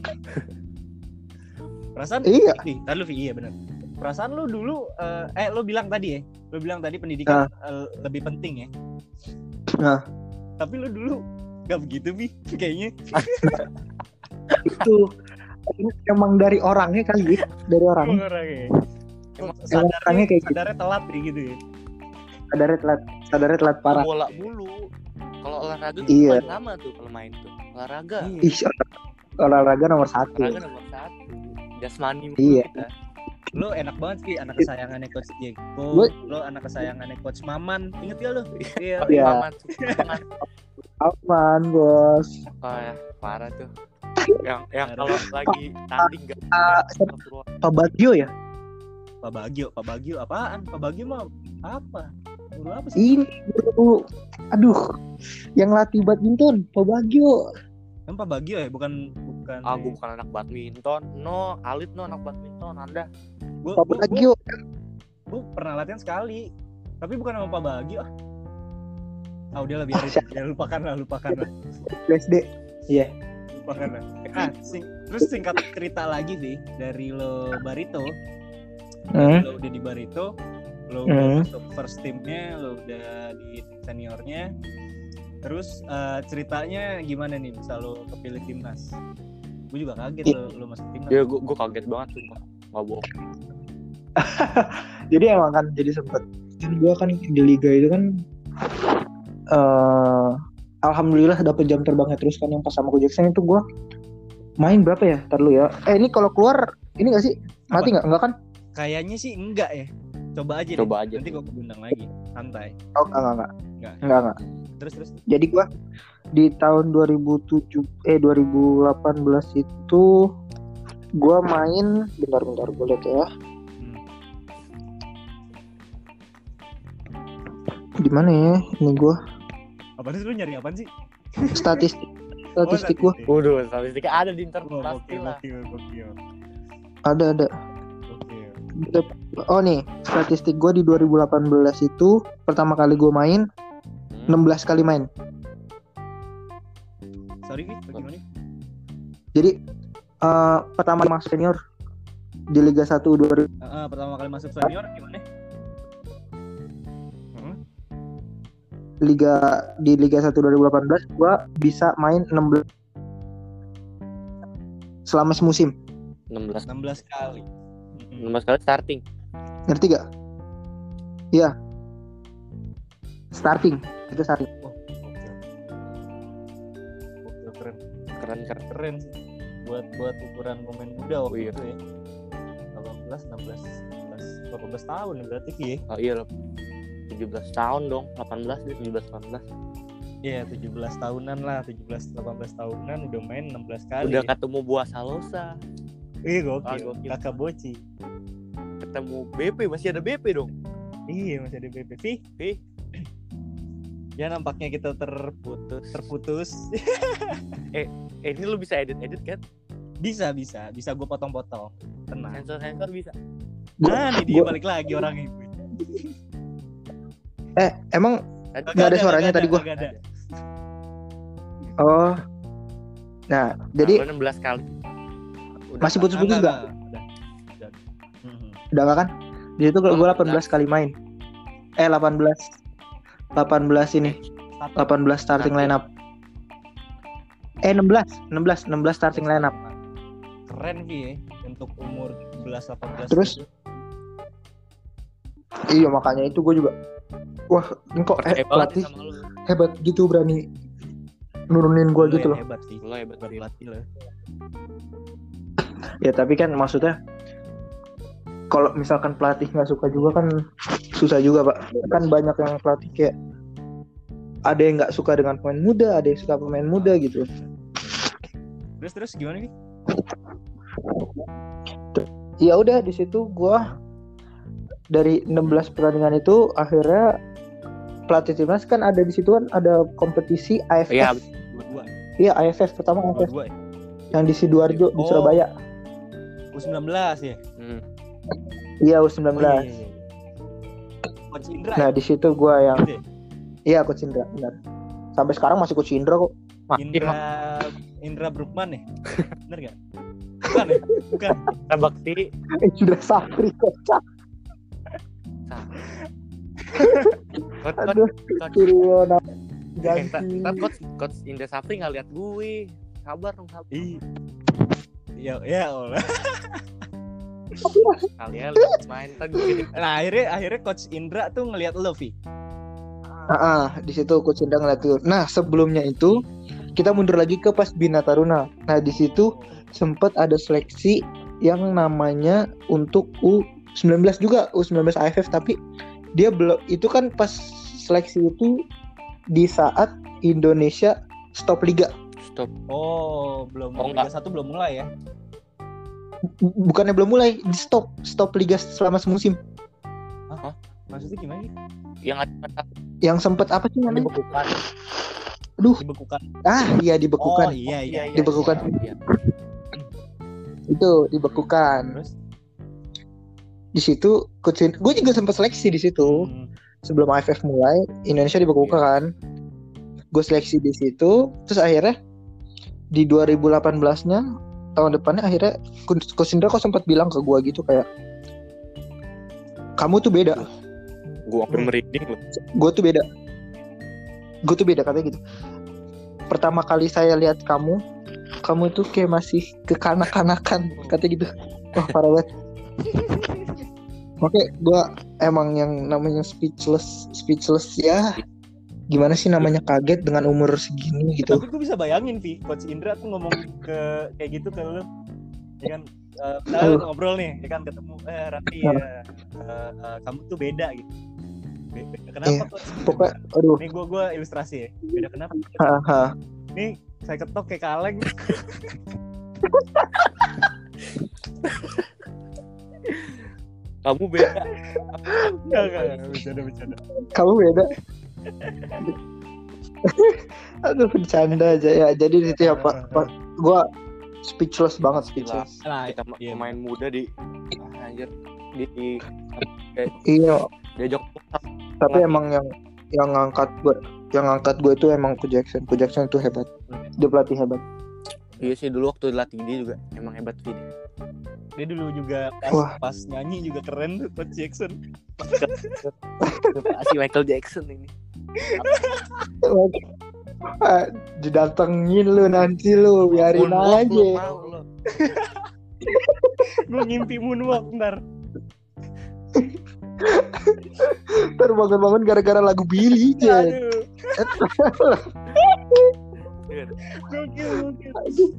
Perasaan Iya. Tar lu, iya benar perasaan lo dulu eh, eh lo bilang tadi ya lo bilang tadi pendidikan eh, lebih penting ya. Nah. tapi lo dulu gak begitu bi kayaknya. Itu emang dari orangnya kali ya, dari orangnya orangnya Emang orangnya sadarnya kayak gitu. sadarnya telat nih gitu ya sadarnya telat sadarnya telat parah bola mulu. Kalau olahraga tuh Iya. lama tuh kalau main tuh. Olahraga. Iya. ih olahraga nomor satu Olahraga nomor satu. Jasmani Iya. kita. lo enak banget sih anak kesayangannya coach Diego Gua- lo anak kesayangannya coach Maman inget gak lo iya Iya. Mamat, Mamat. aman bos Oh ya, parah tuh. Yang yang kalau lagi tanding gak Ah, Pak Bagio ya? Pak Bagio Pak Bagio apaan? Pak Bagio mah apa? Guru apa sih? Ini guru aduh yang latih badminton Pak Bagio. Kan Pak Bagio ya? Bukan bukan Ah, gue bukan anak badminton. No, Alit no anak badminton. Anda. gua, Pak Bagio. gua pernah latihan sekali. Tapi bukan sama Pak Bagio ah. Ah udah lah biarin siapa? ya lupakan lah lupakan lah SD iya lah ah sing, terus singkat cerita lagi sih dari lo Barito hmm. lo udah di Barito lo Hmm. udah masuk first teamnya lo udah di seniornya terus eh, ceritanya gimana nih bisa lo kepilih timnas gue juga kaget lo, lo masuk timnas Ya, gue gue kaget banget sumpah. Gak bohong. jadi emang kan jadi sempet kan gua kan di liga itu kan eh alhamdulillah dapet jam terbangnya terus kan yang pas sama Ko Jackson itu gua main berapa ya? Ntar lu ya. Eh ini kalau keluar ini gak sih? Mati nggak? Enggak kan? kayaknya sih enggak ya coba aja Coba deh. aja. nanti gue undang lagi santai Oh enggak enggak enggak. Enggak. Enggak enggak. terus terus Jadi gua di tahun 2007 eh 2018 itu gua main bentar bentar gue lihat ya. Hmm. Di mana ya? Ini gua apa sih lu nyari apaan sih statistik statistik gua Waduh, statistiknya ada di internet Oh, pasti lah. ada ada. gokil. Oh nih, statistik gue di 2018 itu pertama kali gue main Hmm. 16 kali main. Sorry, bagaimana? Jadi eh, pertama masuk senior di Liga 1 2000 Ah, ah, pertama kali masuk senior gimana? Liga di Liga 1 2018 gue bisa main 16 selama semusim. 16 16 kali. Hmm. 16 kali starting. Ngerti gak? Iya. Starting, itu starting. Oh. Gokil, keren. Keren keren. Keren sih. Buat buat ukuran pemain muda Oh, waktu iya. itu ya. 18, 16, 16, 18 tahun berarti Ki ya. Oh iya loh. 17 tahun dong, 18 dia 17 18. Iya, 17 tahunan lah, 17 18 tahunan udah main 16 kali. Udah ketemu buah salosa, Iya, gokil. gokil. Kakak Boci. ketemu BP masih ada BP dong. Iya, masih ada BP. Vi, Vi. Ya nampaknya kita terputus, terputus. Eh ini lu bisa edit edit kan? bisa, bisa, bisa gue potong-potong. Tenang. Sensor sensor bisa. Nah, nih dia balik lagi orang itu. Eh, emang Tadi Nggak ada suaranya tadi gua. Gak ada. oh. Nah, jadi Lu 16 kali. Udah masih putus-putus Enggak, gak? Udah. Udah. Udah nggak kan? Di situ gue Oh, 18 kali main. Eh 18 18 ini, 18 starting Starting. line up. Eh 16, 16, 16 starting line up. Keren Vi ya untuk umur 17 18. Terus? gitu. Iya makanya itu gue juga wah ini kok eh, pelatih hebat gitu berani nurunin gue gitu loh. Hebat sih. Lu hebat Vin. pelatih lo. Ya tapi kan maksudnya kalau misalkan pelatih nggak suka juga kan susah juga pak. Kan banyak yang pelatih kayak ada yang nggak suka dengan pemain muda, ada yang suka pemain muda gitu. Terus terus gimana Vi? Ya udah di situ gua dari 16 pertandingan itu akhirnya pelatih timnas kan ada di situ kan ada kompetisi AFF. Iya, Dua-dua. Iya AFF pertama AFF ya. yang di Sidoarjo di Oh. Surabaya. U19 ya. Hmm. Iya U19. Oh, iya, iya, iya. Coach Indra. Nah ya? di situ gua yang Gitu ya? iya coach Indra benar. Sampai sekarang masih coach Indra kok. Indra Indra Brukman ya? Bener gak? Bukan ya? Bukan. Kita bakti Indra Safri kocak. coach coach Aduh, coach Suryono Eh, ntar coach coach Indra Safri nggak lihat gue. Sabar dong, sabar. Ih. Ya ya Allah. Kalian lihat main tadi. Nah, akhirnya akhirnya coach Indra tuh ngelihat lo Vi. Ah, ah, di situ coach Indra ngeliat tuh. Nah sebelumnya itu kita mundur lagi ke pas Bina Taruna. Nah di situ sempat ada seleksi yang namanya untuk U19 juga U19 AFF tapi dia belum itu kan pas seleksi itu di saat Indonesia stop liga Stop. Oh, belum Oh, Liga enggak. 1 belum mulai ya. Bu- bukannya belum mulai di stop stop liga selama semusim Maksudnya gimana sih? Yang ada yang sempat apa sih namanya dibekukan. aduh Dibekukan. ah iya Oh, dibekukan iya iya. iya. Dibekukan. Iya. itu dibekukan Terus di situ coach gue juga sempat seleksi di situ. Hmm, sebelum AFF mulai Indonesia dibekukan gue seleksi di situ terus akhirnya di 2018 nya tahun depannya akhirnya Coach Indra kok sempat bilang ke gue gitu kayak kamu tuh beda. Gue hampir merinding loh. gue tuh beda. Gue tuh beda katanya gitu. Pertama kali saya lihat kamu kamu tuh kayak masih kekanak-kanakan katanya gitu. Wah parah banget Oke, gue emang yang namanya speechless, speechless ya. Gimana sih namanya kaget dengan umur segini gitu? Tapi gue bisa bayangin Vi, coach Indra tuh ngomong ke kayak gitu ke lu. Ya kan eh, kita Aduh. ngobrol nih, ya kan ketemu eh Raffi ya. eh, eh, kamu tuh beda gitu. Be- Beda kenapa Iya, coach? Pokoknya, aduh, Nih gue gue ilustrasi ya. Beda kenapa? haha. Nih saya ketok kayak kaleng. Kamu beda. Enggak enggak enggak, bercanda bercanda. Kamu beda. aduh, bercanda aja ya. Jadi di situ ya Pak, gue speechless banget, speechless. Nah, Kita iya. pemain muda di ah, anjir di, di Iya, diajak tapi emang yang yang ngangkat gue, yang ngangkat gue itu emang Ko Jackson. Ko Jackson itu hebat. Dia pelatih hebat. Iya sih dulu waktu latih dia juga emang hebat sih dia. Dulu juga pas, Wah. pas nyanyi juga keren tuh coach Jackson. Si Michael Jackson ini. Didatengin lu nanti lu, biarin Moonwalk aja. gue ngimpi moonwalk ntar. Ntar bangun-bangun gara-gara lagu Billy aja. Iya. Gokil, gokil.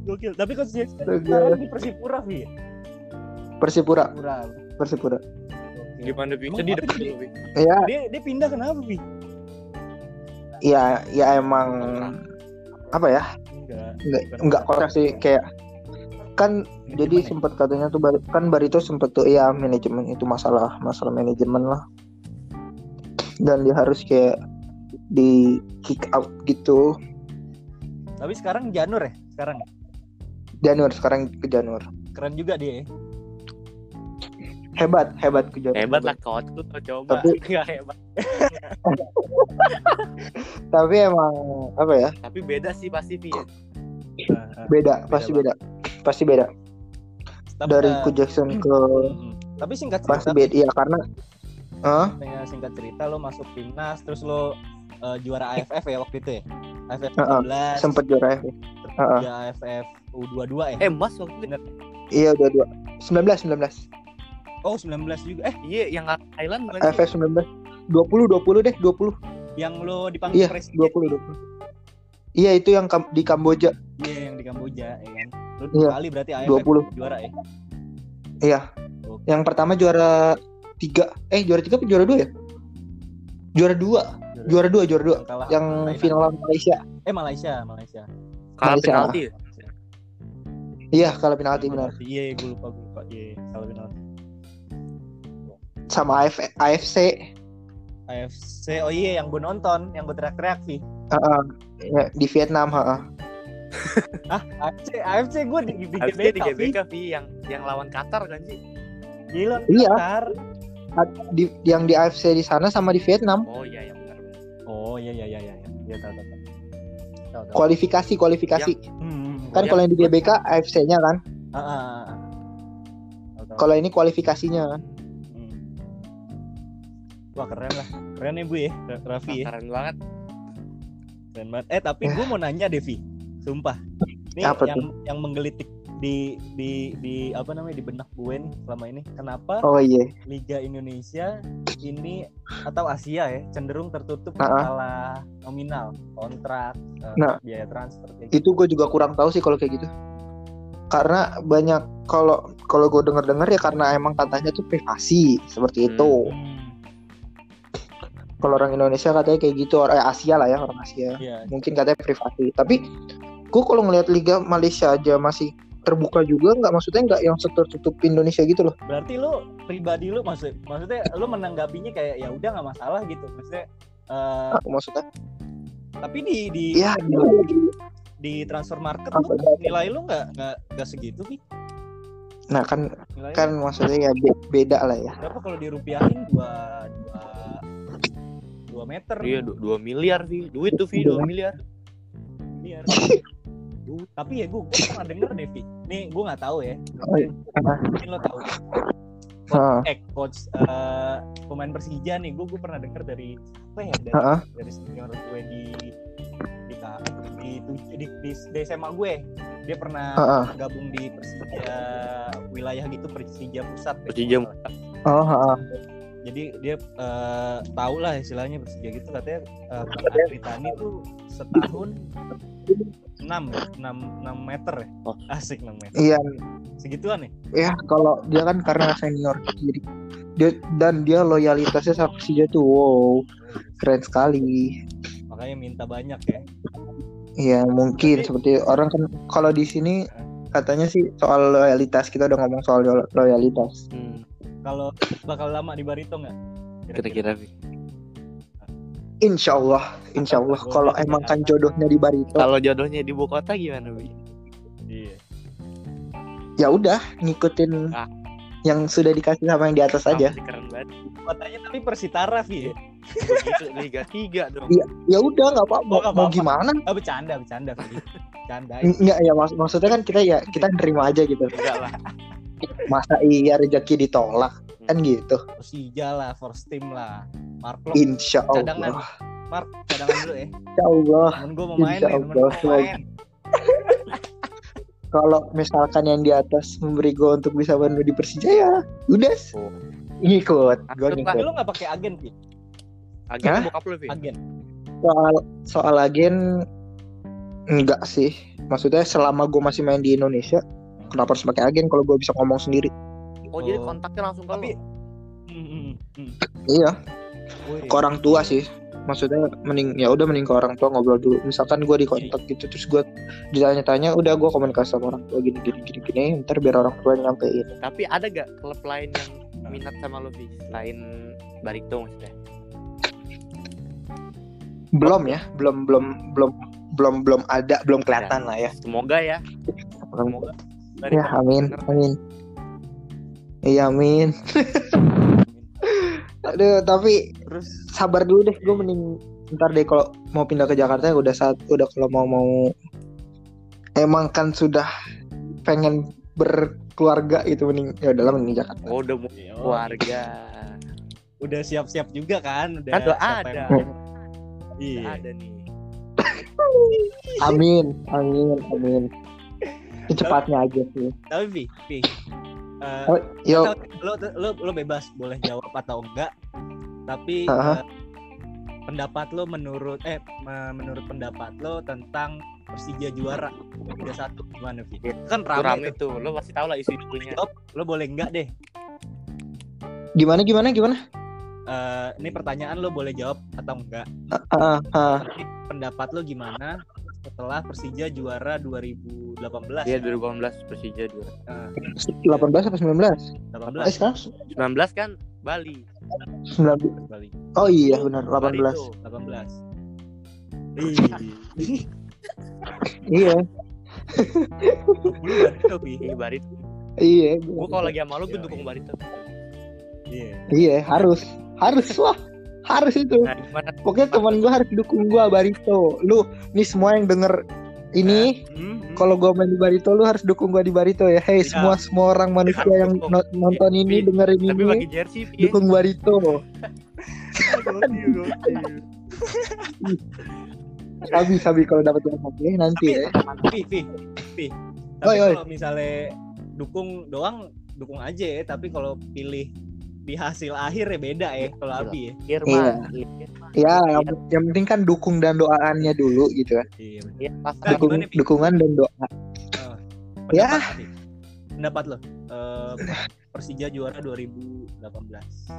Gokil. Tapi coach Jackson Astaga. sekarang di Persipura, Vi. Persipura, Persipura. Persipura. Gimana depan sih? lu, Bi? Ya, Dia dia pindah kenapa, Vi? ya, ya emang apa ya? Enggak. Enggak, enggak kontrak. sih kayak kan Manajemen jadi ya? sempat katanya tuh kan Barito sempat tuh ya manajemen itu masalah masalah manajemen lah dan dia harus kayak di kick out gitu Tapi sekarang Janur ya? Sekarang ya? Janur sekarang ke Janur keren juga dia ya. hebat hebat ke Janur Hebat lah coach lu coba. Tapi- Enggak hebat. tapi emang apa ya Tapi beda sih pasti ya. Nah, beda pasti beda pasti beda tapi, dari eh, Ko Jackson ke mm, Tapi singkat pasti cerita, beda iya karena? Kayak singkat cerita lo masuk timnas terus lo eh, juara AFF ya waktu itu ya. AFF Heeh, 15 sempet juara ya. Heeh. juga AFF U22 ya. Eh Mas waktu itu Iya udah dua 19 19 Oh 19 juga eh iya yang Thailand bukan? AFF 19 20 20 deh 20 yang lo dipanggil Iya, presiden. 20 20 Iya itu yang kam- di Kamboja Iya yang di Kamboja ya kan. Lo Iya, kali berarti AFF 20 juara ya. Iya Oke. Yang pertama juara tiga Eh juara tiga apa juara dua ya? Juara dua Juara dua Juara dua kalah Yang Thailand. final lawan Malaysia eh Malaysia Malaysia. Kalah Malaysia. penalti ya? Iya kalah penalti benar Iya gue lupa gue lupa. Iya kalah penalti. Sama AF, AFC AFC oh iya yang gue nonton yang gue teriak-teriak sih. Heeh. Ya, di Vietnam heeh. Ah AFC AFC gue di di Habis GBK, di GBK yang yang lawan Qatar kan sih? Gila Iya. Di yang di AFC di sana sama di Vietnam Oh iya yang benar. Oh iya iya iya iya. Iya tahu tahu. tahu. Tahu tahu. kualifikasi kualifikasi Hmm, kan kalau yang di GBK AFC-nya kan Ah, ah, ah, ah. Kalau ini kualifikasinya Hmm. Wah keren lah, keren ya bu ya, Ra- Raffi ya, Keren banget. keren banget. Eh tapi gue mau nanya Devi, sumpah, ini Apa yang yang menggelitik di di di apa namanya di benak gue nih selama ini, kenapa oh iya. Liga Indonesia ini atau Asia ya cenderung tertutup masalah nominal, kontrak, eh, Nah. biaya transfer kayak gitu. itu gue juga kurang tahu sih kalau kayak gitu. Karena banyak kalau kalau gue denger dengar ya karena emang katanya tuh privasi seperti Hmm. itu. Kalau orang Indonesia katanya kayak gitu orang eh, Asia lah ya orang Asia. Iya, mungkin katanya privasi. Tapi gue kalau ngelihat Liga Malaysia aja masih terbuka juga nggak maksudnya nggak yang tertutup Indonesia gitu loh. Berarti lu pribadi lu maksud maksudnya lu menanggapinya kayak ya udah nggak masalah gitu, maksudnya. eh, Nah, maksudnya? tapi di di ya di, di transfer market Apa? lu nilai lu nggak nggak nggak segitu sih nah kan nilai kan maksudnya ya be- beda lah ya. Berapa kalau dirupiahin? Dua dua dua meter. Iya 2 miliar Vi. Duit tuh Vi 2 miliar. miliar tapi ya gue pernah denger deh Vi nih gue nggak tahu ya Oh, iya. mungkin lo tahu Heeh. eh coach eh, pemain Persija nih gue gue pernah denger dari apa ya dari, Heeh. dari senior gue di di di, di, di, di SMA gue dia pernah Heeh. gabung di Persija wilayah gitu Persija pusat ya, Persija nggak salah. oh heeh. Jadi dia eh, tahu lah istilahnya Persija gitu. Katanya eh, Bang Adri Tani tuh setahun 6 6 6 meter ya? Oh. asik 6 meter. Iya. Segituan ya ya kalau dia kan karena senior jadi dia dan dia loyalitasnya sama Persija tuh wow keren sekali. Makanya minta banyak ya. Iya mungkin Tapi- seperti orang kan kalau di sini katanya sih soal loyalitas kita udah ngomong soal lo- loyalitas. Hmm. Kalau bakal lama di Barito nggak Kira-kira Vi. Insya Allah Insya Allah kalau emang kan jodohnya di Barito Kalau jodohnya di ibu kota gimana Vi? iya ya udah ngikutin Ah. yang sudah dikasih sama yang di atas aja Pasti Keren banget. kotanya tapi Persitara Vi ya Begitu Liga 3 dong. Iya. ya udah nggak apa mau, Oh, mau apa-apa. gimana ah bercanda bercanda Vi bercanda Enggak ya mak- maksudnya kan kita ya kita nerima aja gitu Enggak lah. Masa iya rezeki ditolak? Kan gitu. Persija lah first team lah. Mark Insya cadangan. Allah Mark cadangan dulu ya. Insya Allah. Temen gue mau main Insya nih temen gue Allah. main. Kalau misalkan yang di atas memberi gue untuk bisa bantu di Persija ya udah. Oh. ngikut. Gue ngikut. lu nggak pakai agen Vi Agen Hah? bokap lu agen. Soal soal agen enggak sih. Maksudnya selama gue masih main di Indonesia kenapa harus pakai agen kalau gue bisa ngomong sendiri Oh, jadi Oh. kontaknya langsung ke tapi hmm, hmm, hmm. iya Wih. ke orang tua sih maksudnya mending ya udah mending ke orang tua ngobrol dulu misalkan gue di kontak gitu terus gue ditanya-tanya udah gue komunikasi sama orang tua gini gini gini gini ntar biar orang tua nyampein Tapi ada gak klub lain yang minat sama lu Vi? Selain Barito maksudnya. belum ya belum belum belum belum belum ada belum kelihatan lah ya Semoga ya. Semoga. Barito ya amin denger. amin iya amin aduh tapi terus sabar dulu deh gue mending ntar deh kalau mau pindah ke Jakarta ya udah saat udah kalau mau mau emang kan sudah pengen berkeluarga itu mending ya udahlah mending Jakarta. Oh, udah mau Iya, keluarga. Udah siap-siap juga kan? Udah Kan udah ada. yang- Iya. Ada nih. Amin, amin, amin. Secepatnya aja sih. Tapi Vi, Vi. eh, Oh, Yo, lo, lo lo bebas boleh jawab atau enggak. Tapi Aha. eh, pendapat lo menurut eh me- menurut pendapat lo tentang Persija juara Liga satu gimana Vi? Kan Itu rame, rame tuh. tuh. Lo pasti tahu lah isu-isunya. Jawab, lo boleh enggak deh. gimana gimana gimana? Eh, ini pertanyaan lo boleh jawab atau enggak. Ah, ah. Tapi pendapat lo gimana setelah Persija juara 2018? Iya 2018 Persija juara. 18 apa 19? 18 Eh, sekarang 19 kan Bali. 19. Bali. Oh iya benar 18. Barito. 18. Iya, Lu Barito, Vi. Iya Barito. iya. Gue kalau lagi sama lo gue Iya, dukung iya. Barito. Iya. Iya, harus. Harus lah. Harus itu. Nah, gimana? Pokoknya teman gua harus dukung gua Barito. Lu nih semua yang denger ini Hmm, hmm. kalau gua main di Barito lu harus dukung gua di Barito ya. Hey, Iya. semua semua orang manusia Harus yang dukung. no- nonton ini Tapi- dengerin Tapi ini bagi jersey dukung Barito. Sabi sabi kalau dapat yang oke nanti ya. Vi, Vi, Vi. Tapi kalau misalnya dukung doang, dukung aja ya. Tapi kalau pilih di hasil akhir ya beda ya kalau Abi ya. Irma. Ya, yang, yang penting kan dukung dan doaannya dulu gitu kan. Iya. Iya, Nah, Dukung, gimana, dukungan dan doa. Ya. Pendapat, Abi. Pendapat lo. Eh, Persija juara 2018.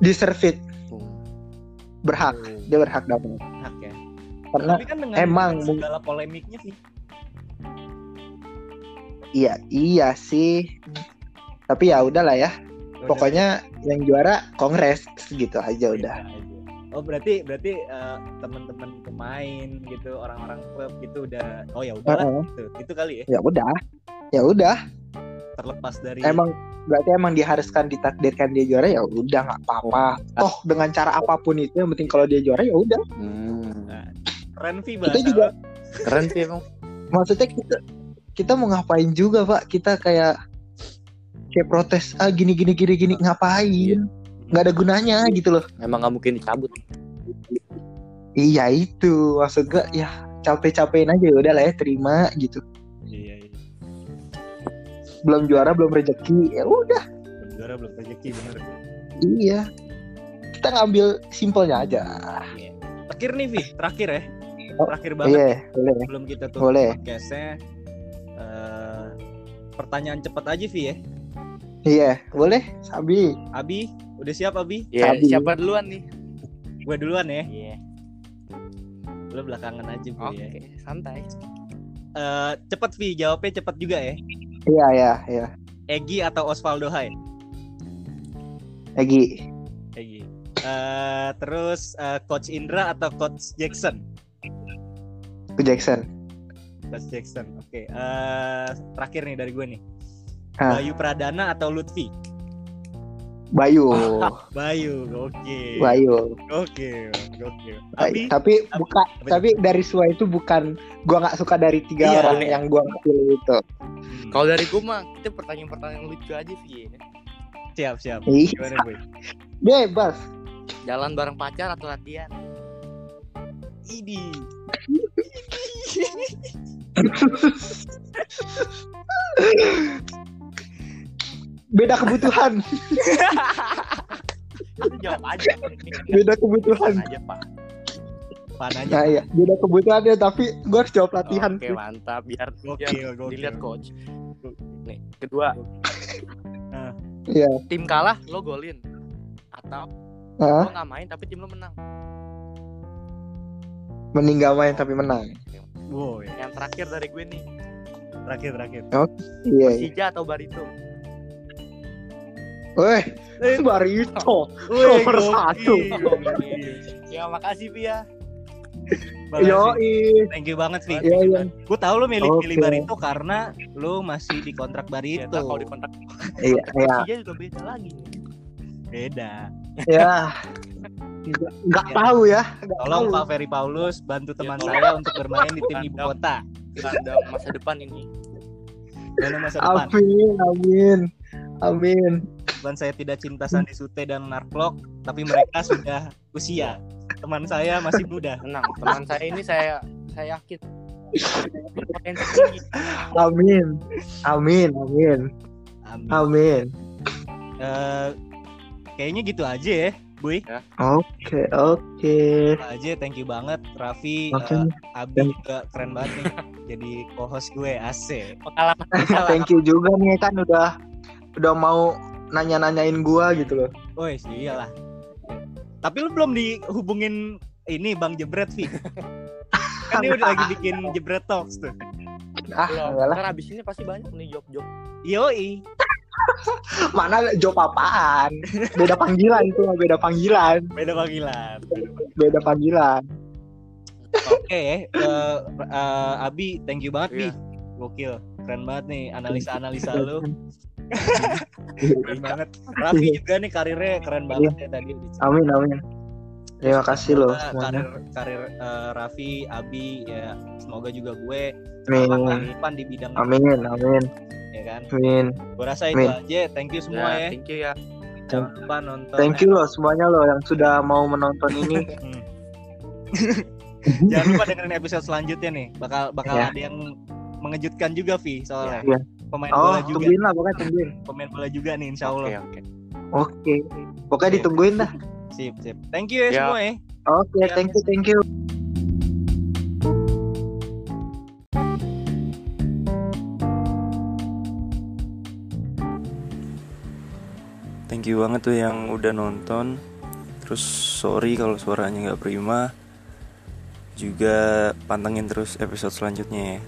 Deserve it, berhak. Dia berhak dapat. Hak ya. Karena Tapi kan dengan emang segala polemiknya sih. iya iya sih. Tapi ya udahlah ya. Pokoknya yang juara Kongres gitu aja udah. Oh berarti berarti eh, teman-teman pemain gitu orang-orang klub gitu udah oh ya udah Heeh. gitu itu kali ya Ya udah. Ya udah. terlepas dari Emang berarti emang diharuskan ditakdirkan dia juara ya udah nggak apa-apa. Toh dengan cara apa pun itu yang penting kalau dia juara ya udah. Hmm. keren Vi Kita juga. Keren sih emang. maksudnya kita kita mau ngapain juga pak kita kayak kayak protes ah gini gini gini gini ngapain? Nggak ada gunanya gitu loh. Emang gak mungkin dicabut. iya itu. Maksud gue ya capek capekin aja ya udah lah ya terima gitu. Iya iya. Belum juara belum rezeki ya udah. Belum juara belum rezeki bener. Iya. Kita ngambil simpelnya aja. Iya. terakhir nih Vi. Terakhir ya. Oh, terakhir banget iya boleh. Sebelum kita tutup Boleh. podcastnya eh, pertanyaan cepat aja Vi ya iya boleh sabi Abi udah siap Abi? Ya, Sabi. siapa duluan nih? gue duluan ya. Iya. lo belakangan aja Bu Oke, ya santai. Eh, cepet Vi. Jawabnya cepet juga ya. Iya iya iya. Egi atau Osvaldo Hai? Egi. Egi. Eh, terus eh, Coach Indra atau Coach Jackson? Ke Jackson. Coach Jackson oke. Eh, terakhir nih dari gue nih Hah. Bayu Pradana atau Lutfi? Bayu. Bayu oke. Bayu. Oke oke tapi Abi- bukan tapi dari semua itu bukan gua nggak suka dari tiga Iya, orang iya. yang gua pilih itu. Hmm, Kalau dari gue mah, kita pertanyaan-pertanyaan lucu aja sih. ya. siap siap. Ih, gimana Boy bebas. Jalan bareng pacar atau latihan? Idi beda kebutuhan Itu jawab aja. beda kebutuhan aja, Pak. pananya nah iya beda kebutuhan ya tapi gua harus jawab latihan Oke, sih. mantap. Biar, biar gokil gokil dilihat coach. Nih, kedua. Ah. Iya. Tim kalah, lo golin. Atau Hah? lo nggak main tapi tim lo menang. mending gak main tapi menang Boy Yang terakhir dari gue nih, terakhir terakhir iya iya. Persija atau Barito? Weh, Eh, Barito Nomor gokil, satu. gokil. Ya makasih Pia. Makasih. Yo, Thank you banget Vi. Iya, iya. Gue tau lo milih Oke. pilih Barito karena lo masih di kontrak Ya, Barito. ntar kalau di kontak iya, iya, juga beda lagi. Beda. ya. Nggak tahu ya, nggak Tolong tahu. Pak Ferry Paulus bantu teman tolong. saya untuk bermain di tim ibu kota. Tanda masa depan ini. masa depan Amin, amin, amin. Bukan saya tidak cinta Sandi Sute dan Narklok tapi mereka sudah usia teman saya masih muda tenang teman saya ini saya saya yakin Amin. Amin, amin. Amin. Amin. Eh, kayaknya gitu aja ya Boy Oke, oke. Gitu aja thank you banget Raffi Oke. eh, Abi juga keren banget nih jadi co-host gue AC pengalaman Thank you juga nih kan udah udah mau nanya-nanyain gua gitu loh. Woi iyalah tapi lu belum dihubungin ini Bang Jebret Vi kan dia udah lagi bikin Jebret Talks tuh Ah, Belum. enggak lah. Ntar abis ini pasti banyak nih job-job Yoi Mana job apaan? Beda panggilan tuh, beda panggilan, beda panggilan beda panggilan. Oke, eh, eh, Abi, thank you banget, Bi. Iya. Gokil, keren banget nih analisa-analisa lu. keren banget. Raffi juga nih karirnya keren banget ya tadi. Amin, amin. Terima kasih loh semuanya. Karir karir eh, Raffi, Abi ya semoga juga gue depan di bidang amin, amin, ya kan. amin. Gue rasa itu Amin. aja. Thank you semua ya, ya. thank you ya Jangan lupa nonton. Thank you loh semuanya loh yang sudah mau menonton ini. Hmm. Jangan lupa dengerin episode selanjutnya nih. Bakal bakal Ya. ada yang mengejutkan juga Vi soalnya. Ya. Pemain Oh, bola juga. tungguin lah, pokoknya tungguin. Pemain bola juga nih insya oke Allah. oke Oke, pokoknya ditungguin dah. Sip, sip. Thank you ya Ya. semua ya. Oke, thank you, thank you. Thank you banget tuh yang udah nonton. Terus sorry kalau suaranya nggak prima. Juga pantengin terus episode selanjutnya ya.